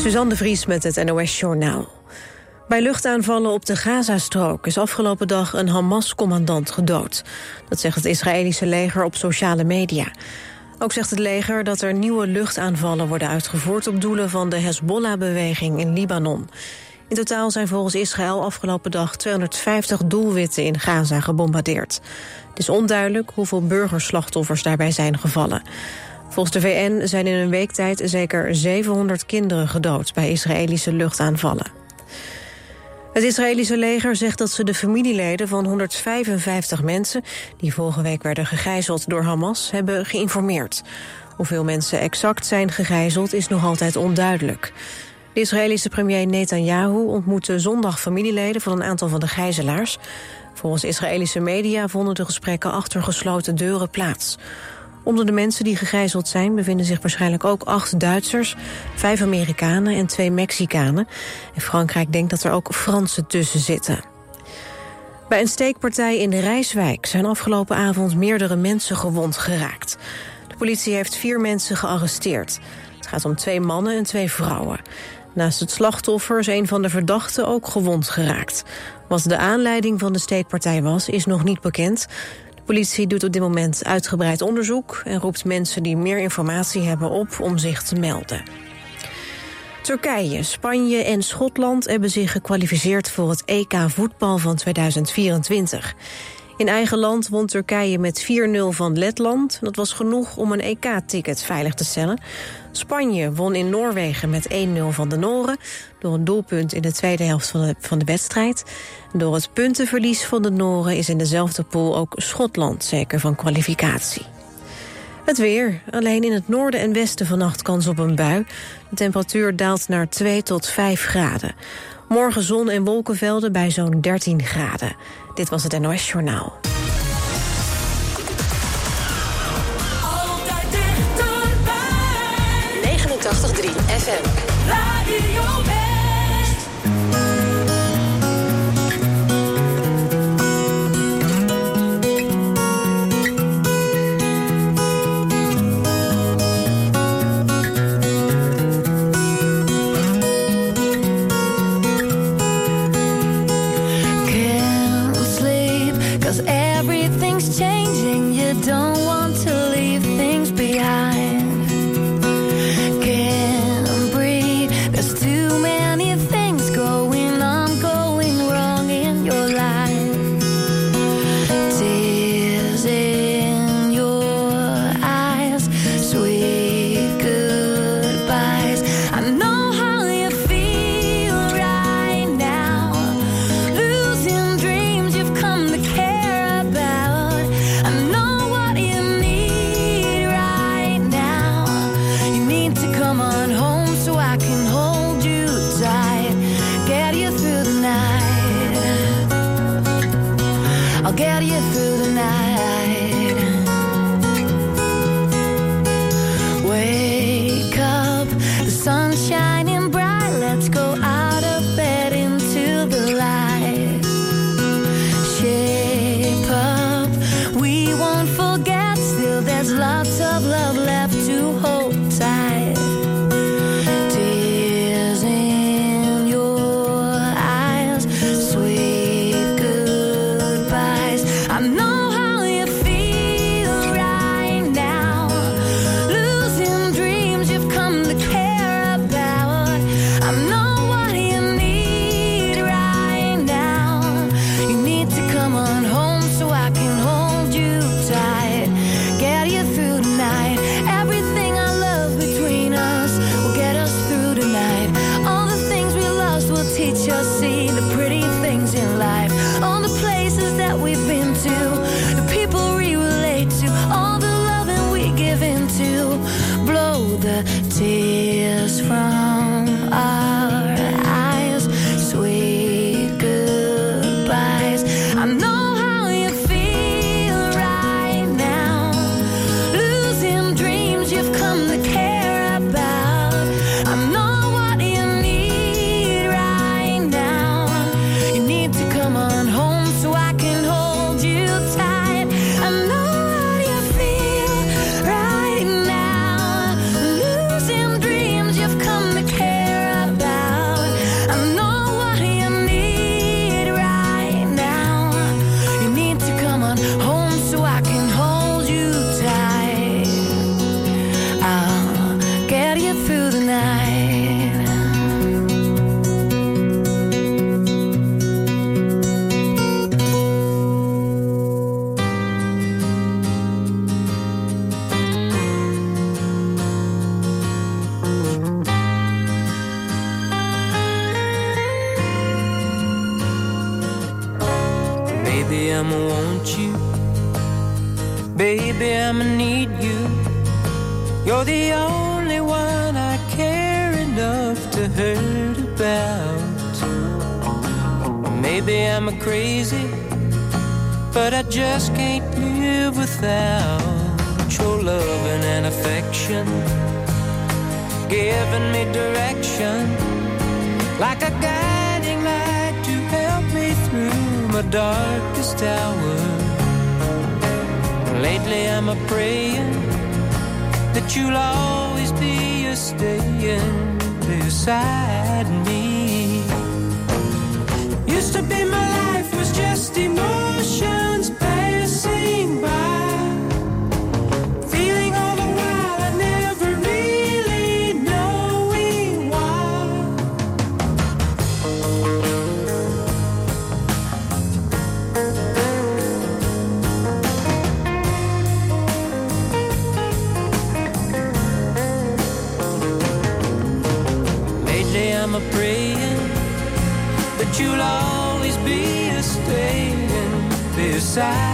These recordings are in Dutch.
Suzanne de Vries met het NOS Journaal. Bij luchtaanvallen op de Gazastrook is afgelopen dag een Hamas-commandant gedood. Dat zegt het Israëlische leger op sociale media. Ook zegt het leger dat er nieuwe luchtaanvallen worden uitgevoerd... op doelen van de Hezbollah-beweging in Libanon. In totaal zijn volgens Israël afgelopen dag 250 doelwitten in Gaza gebombardeerd. Het is onduidelijk hoeveel burgerslachtoffers daarbij zijn gevallen. Volgens de VN zijn in een week tijd zeker 700 kinderen gedood bij Israëlische luchtaanvallen. Het Israëlische leger zegt dat ze de familieleden van 155 mensen... die vorige week werden gegijzeld door Hamas, hebben geïnformeerd. Hoeveel mensen exact zijn gegijzeld is nog altijd onduidelijk. De Israëlische premier Netanyahu ontmoette zondag familieleden... van een aantal van de gijzelaars. Volgens Israëlische media vonden de gesprekken achter gesloten deuren plaats. Onder de mensen die gegijzeld zijn bevinden zich waarschijnlijk ook acht Duitsers, vijf Amerikanen en twee Mexicanen. En Frankrijk denkt dat er ook Fransen tussen zitten. Bij een steekpartij in de Rijswijk zijn afgelopen avond meerdere mensen gewond geraakt. De politie heeft vier mensen gearresteerd. Het gaat om twee mannen en twee vrouwen. Naast het slachtoffer is een van de verdachten ook gewond geraakt. Wat de aanleiding van de steekpartij was, is nog niet bekend politie doet op dit moment uitgebreid onderzoek... en roept mensen die meer informatie hebben op om zich te melden. Turkije, Spanje en Schotland hebben zich gekwalificeerd voor het EK voetbal van 2024. In eigen land won Turkije met 4-0 van Letland. Dat was genoeg om een EK-ticket veilig te stellen. Spanje won in Noorwegen met 1-0 van de Noren... door een doelpunt in de tweede helft van de, wedstrijd. Door het puntenverlies van de Noren is in dezelfde pool ook Schotland zeker van kwalificatie. Het weer. Alleen in het noorden en westen vannacht kans op een bui. De temperatuur daalt naar 2 tot 5 graden. Morgen zon en wolkenvelden bij zo'n 13 graden. Dit was het NOS Journaal. Baby, I'ma need you. You're the only one I care enough to hurt about. Maybe I'm a crazy, but I just can't live without your loving and affection, giving me direction like a guiding light to help me through my darkest hours. Lately I'm a praying that you'll always be a staying beside me. Used to be my life was just emotions. Past you'll always be a staying beside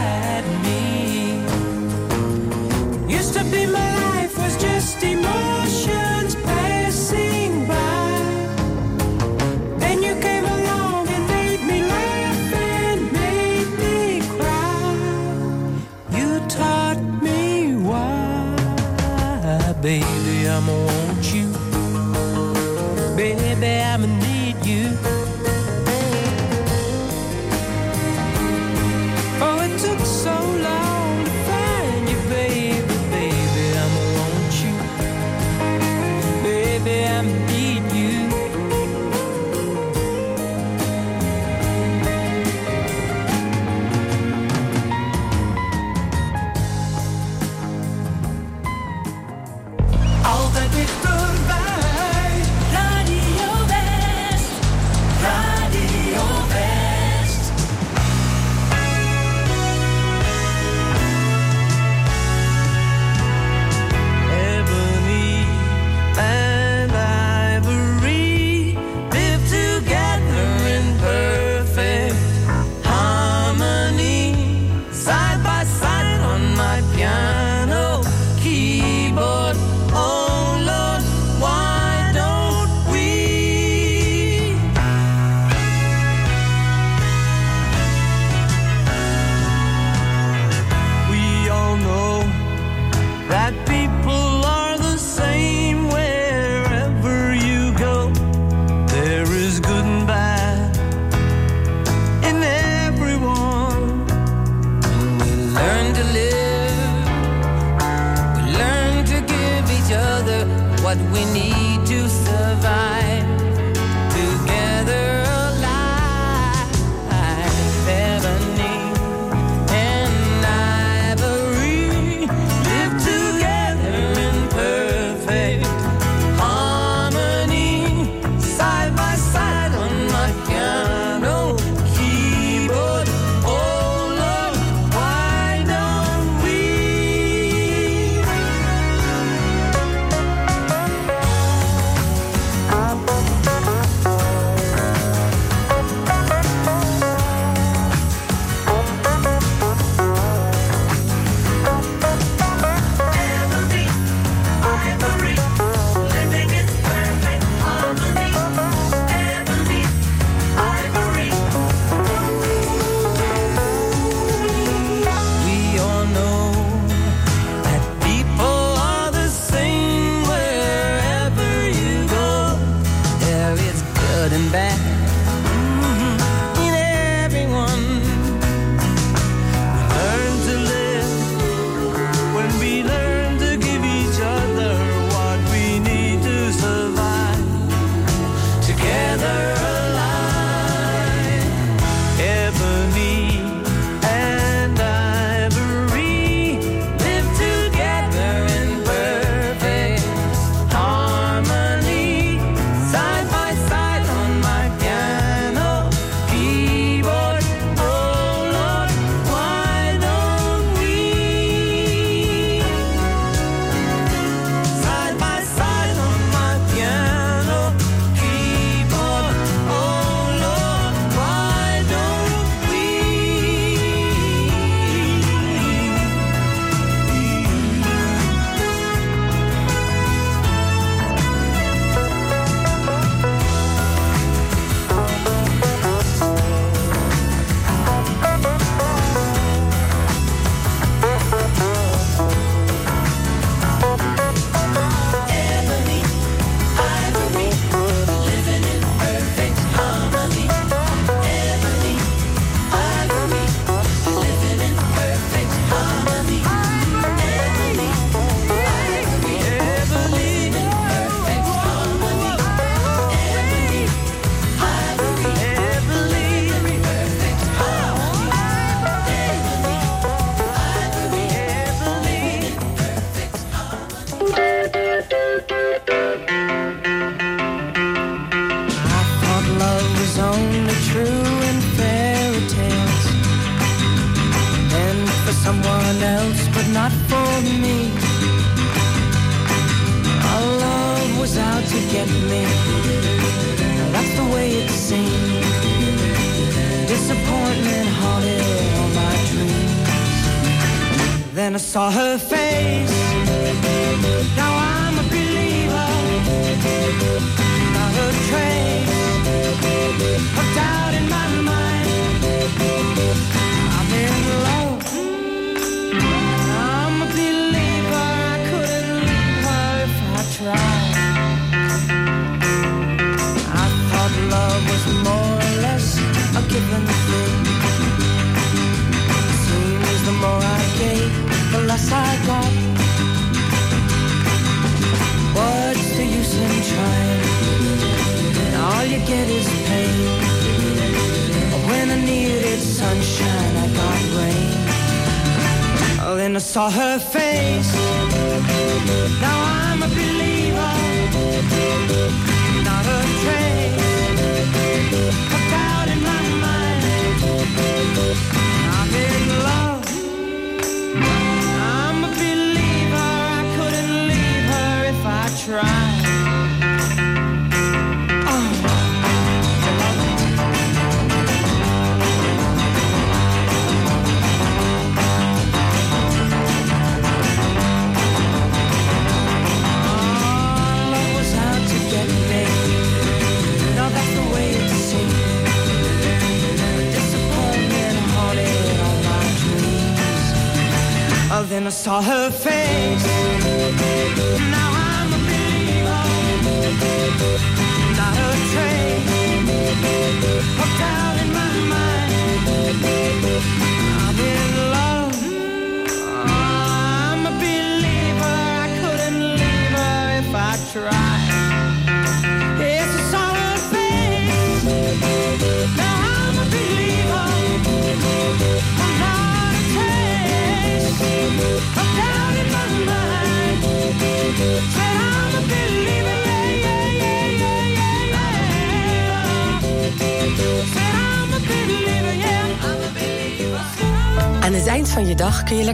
saw her face. Now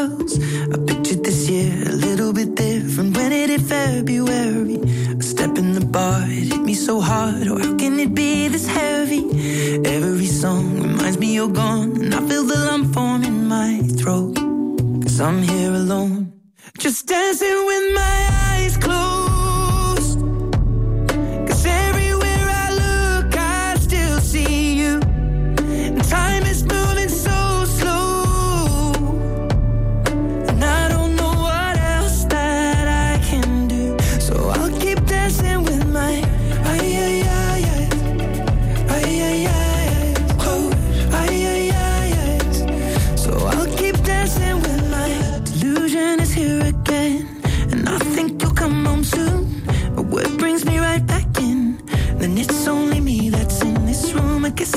Else. I pictured this year a little bit different. When it hit February, a step in the bar, it hit me so hard. Oh, how can it be this heavy? Every song reminds me you're gone, and I feel the lump form in my throat. Cause I'm here alone, just dancing with my eyes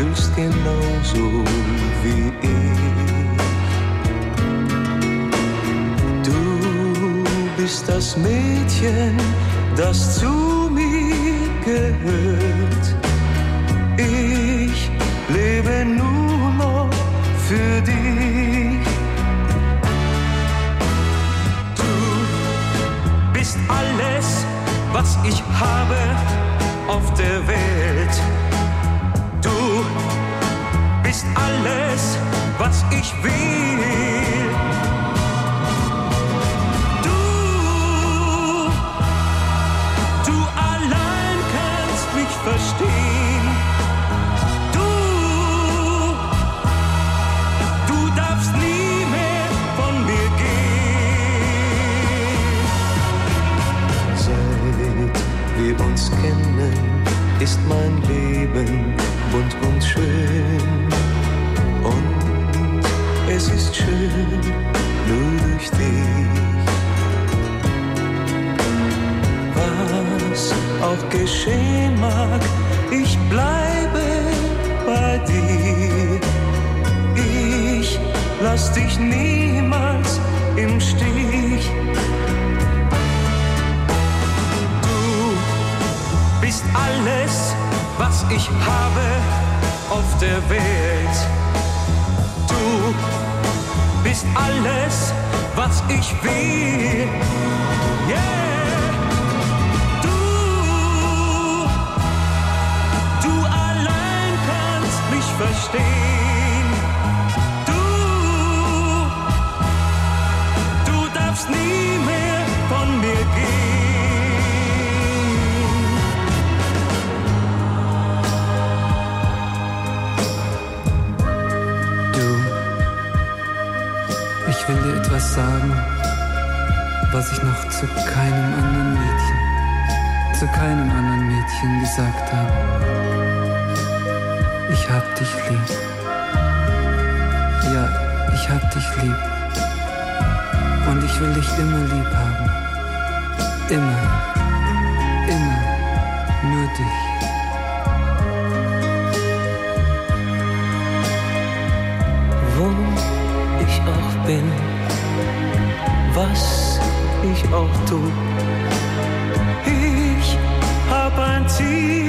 Fühlst genauso wie ich. Du bist das Mädchen, das zu mir gehört. Ich lebe nur noch für dich. Du bist alles, was ich habe auf der Welt. Du bist alles, was ich will. Du, du allein kannst mich verstehen. Du, du darfst nie mehr von mir gehen. Seit wir uns kennen, ist mein Leben bunt und schön. Und es ist schön, nur durch dich. Was auch geschehen mag, ich bleibe bei dir. Ich lass dich niemals im Stich. Du bist alles, was ich habe auf der Welt. Du bist alles, was ich will. Yeah. Du, du allein kannst mich verstehen. Sagen, was ich noch zu keinem anderen Mädchen, zu keinem anderen Mädchen gesagt habe. Ich hab dich lieb. Ja, ich hab dich lieb. Und ich will dich immer lieb haben. Immer. Immer. Nur dich. wo ich auch bin, was ich auch tu. Ich hab ein Ziel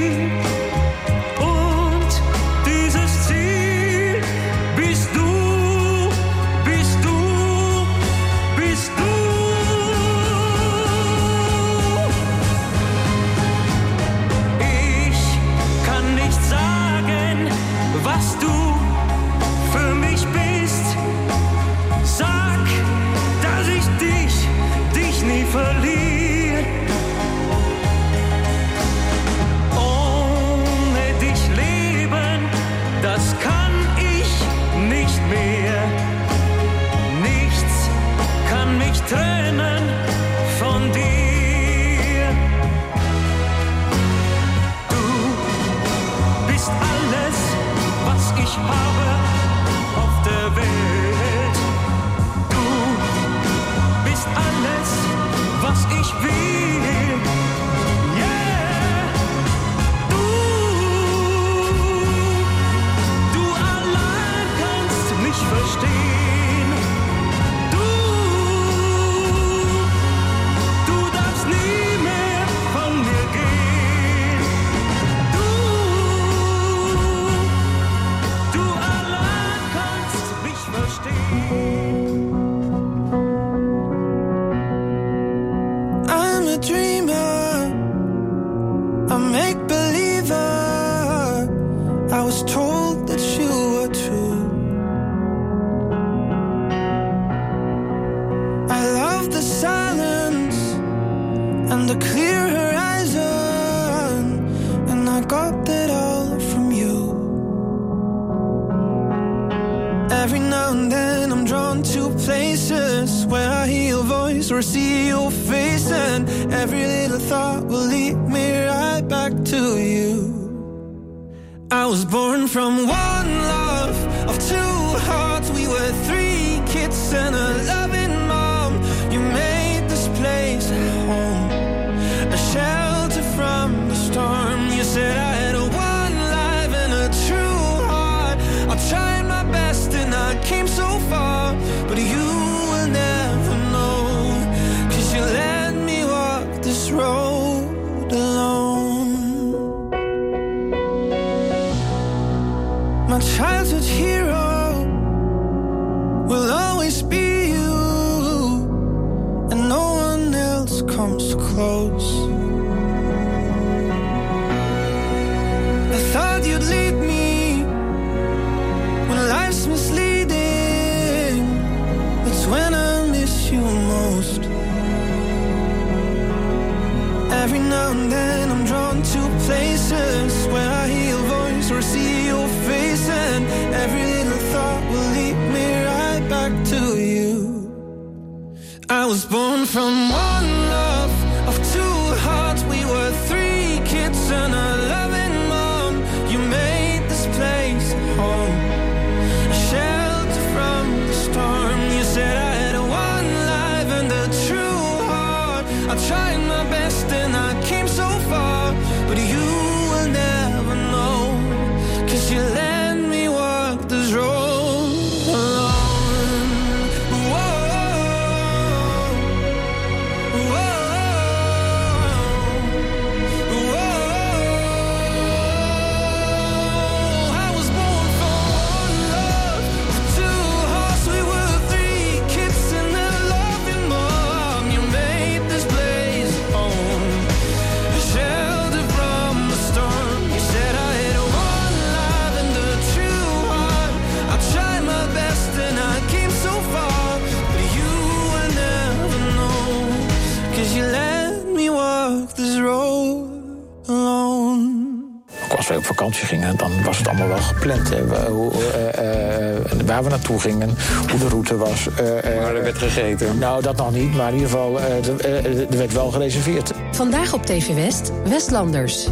Every now and then I'm drawn to places where I hear your voice or see your face, and every little thought will lead me right back to you. I was born from one vakantie gingen, dan was het allemaal wel gepland. Hè. Hoe, eh, eh, waar we naartoe gingen, hoe de route was. maar er werd gegeten. Nou, dat nog niet, maar in ieder geval, eh, er- eh, er werd wel gereserveerd. Vandaag op TV West, Westlanders.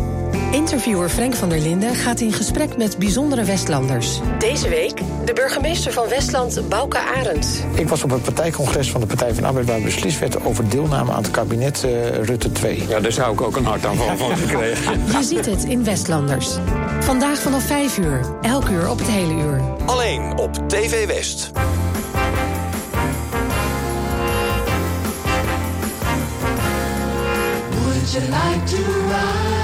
Interviewer Frank van der Linden gaat in gesprek met bijzondere Westlanders. Deze week de burgemeester van Westland, Bouke Arendt. Ik was op het partijcongres van de Partij van de Arbeid... waar beslist werd over deelname aan het kabinet eh, Rutte 2. Ja, daar zou ik ook een hartaanval van gekregen. Je ziet het in Westlanders. Vandaag vanaf 5 uur, elk uur op het hele uur. Alleen op TV West. Would you like to ride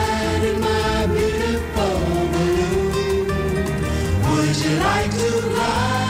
I to lie.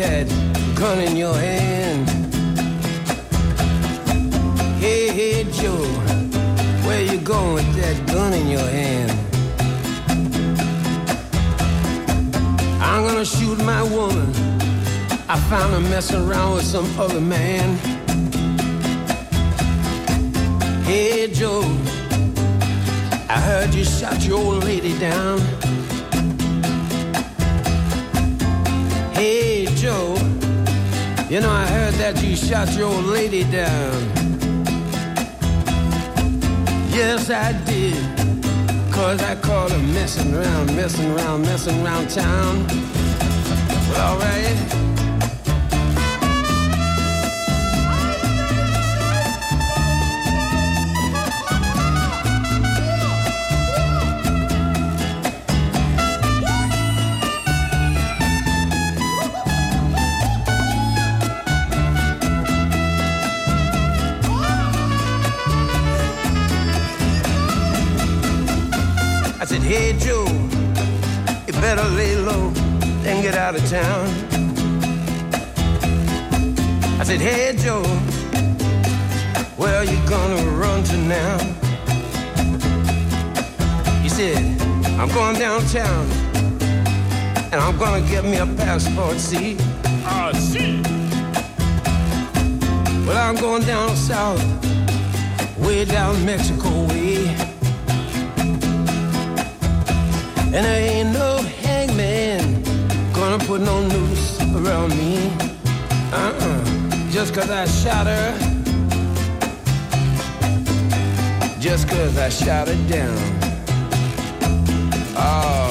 That gun in your hand? Hey, hey Joe, where you going with that gun in your hand? I'm gonna shoot my woman. I found her messing around with some other man. Hey Joe, I heard you shot your old lady down. Joe, you know I heard that you shot your old lady down. Yes, I did. Cause I caught her messing around, messing around, messing around town. Well, alright. Town. I said, hey Joe, where are you gonna run to now? He said, I'm going downtown and I'm gonna get me a passport, see? Ah, see. Well, I'm going down south, way down Mexico way. And there ain't no gonna put no noose around me. Uh-uh. Just cause I shot her. Just cause I shot her down. All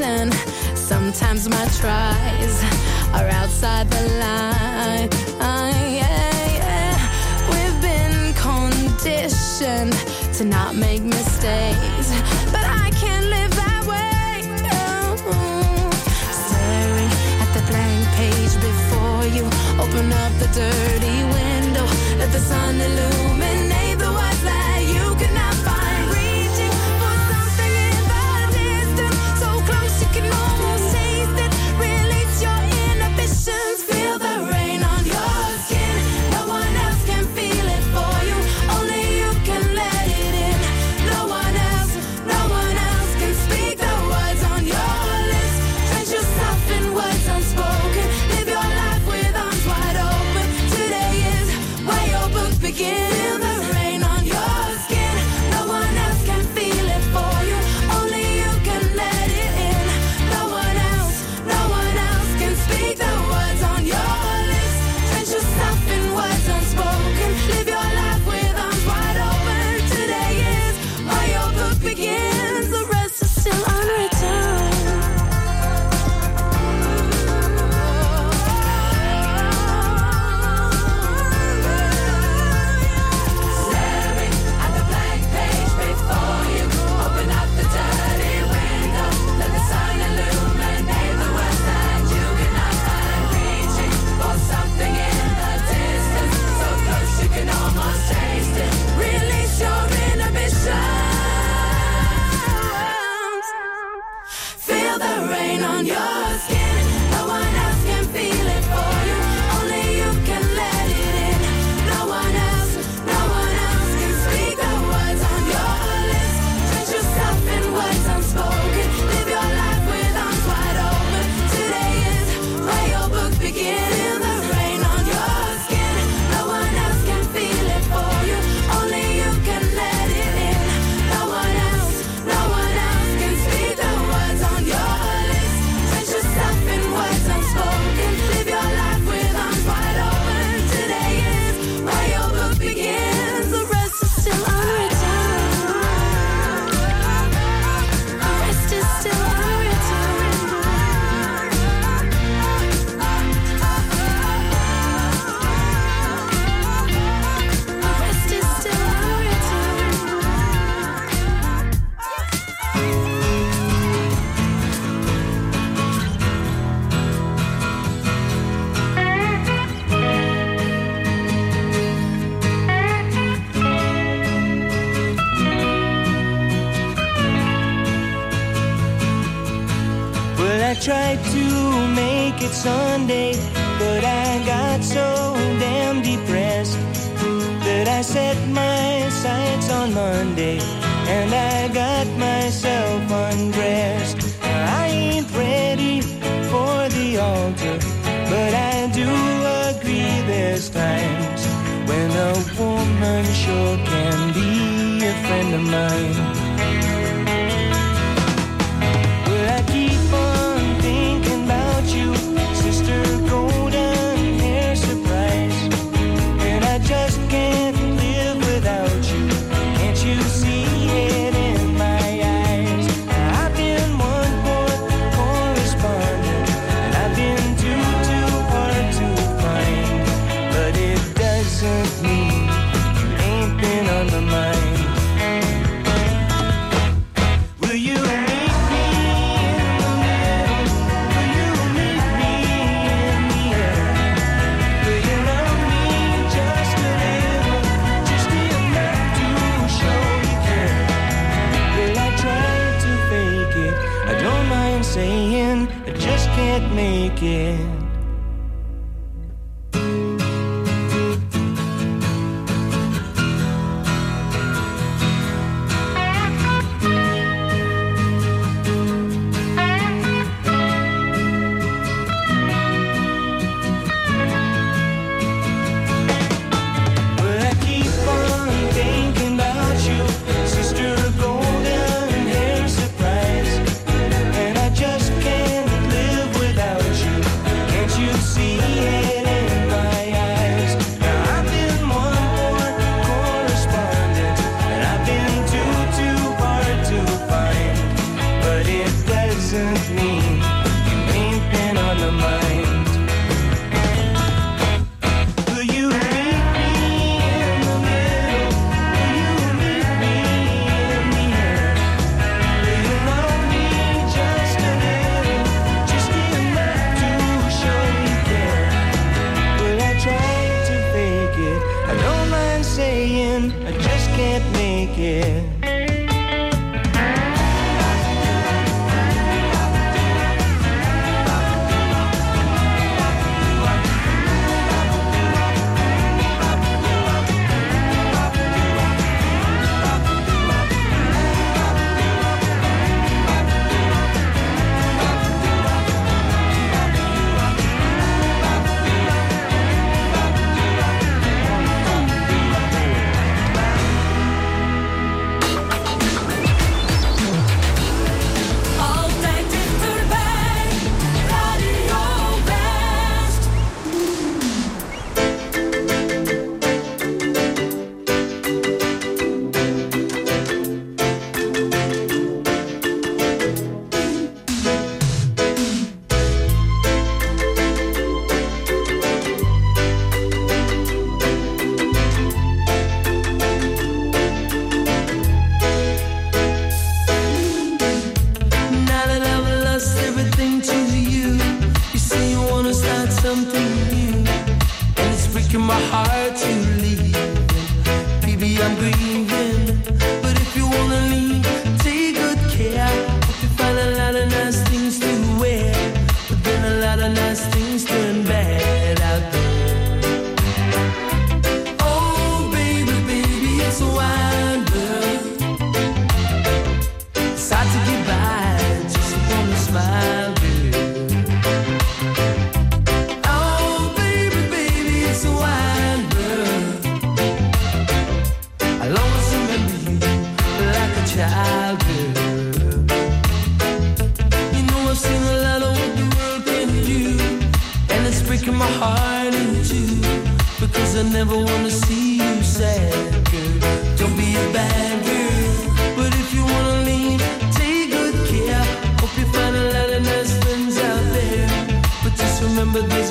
listen. Sometimes my tries are outside the line.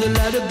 A lot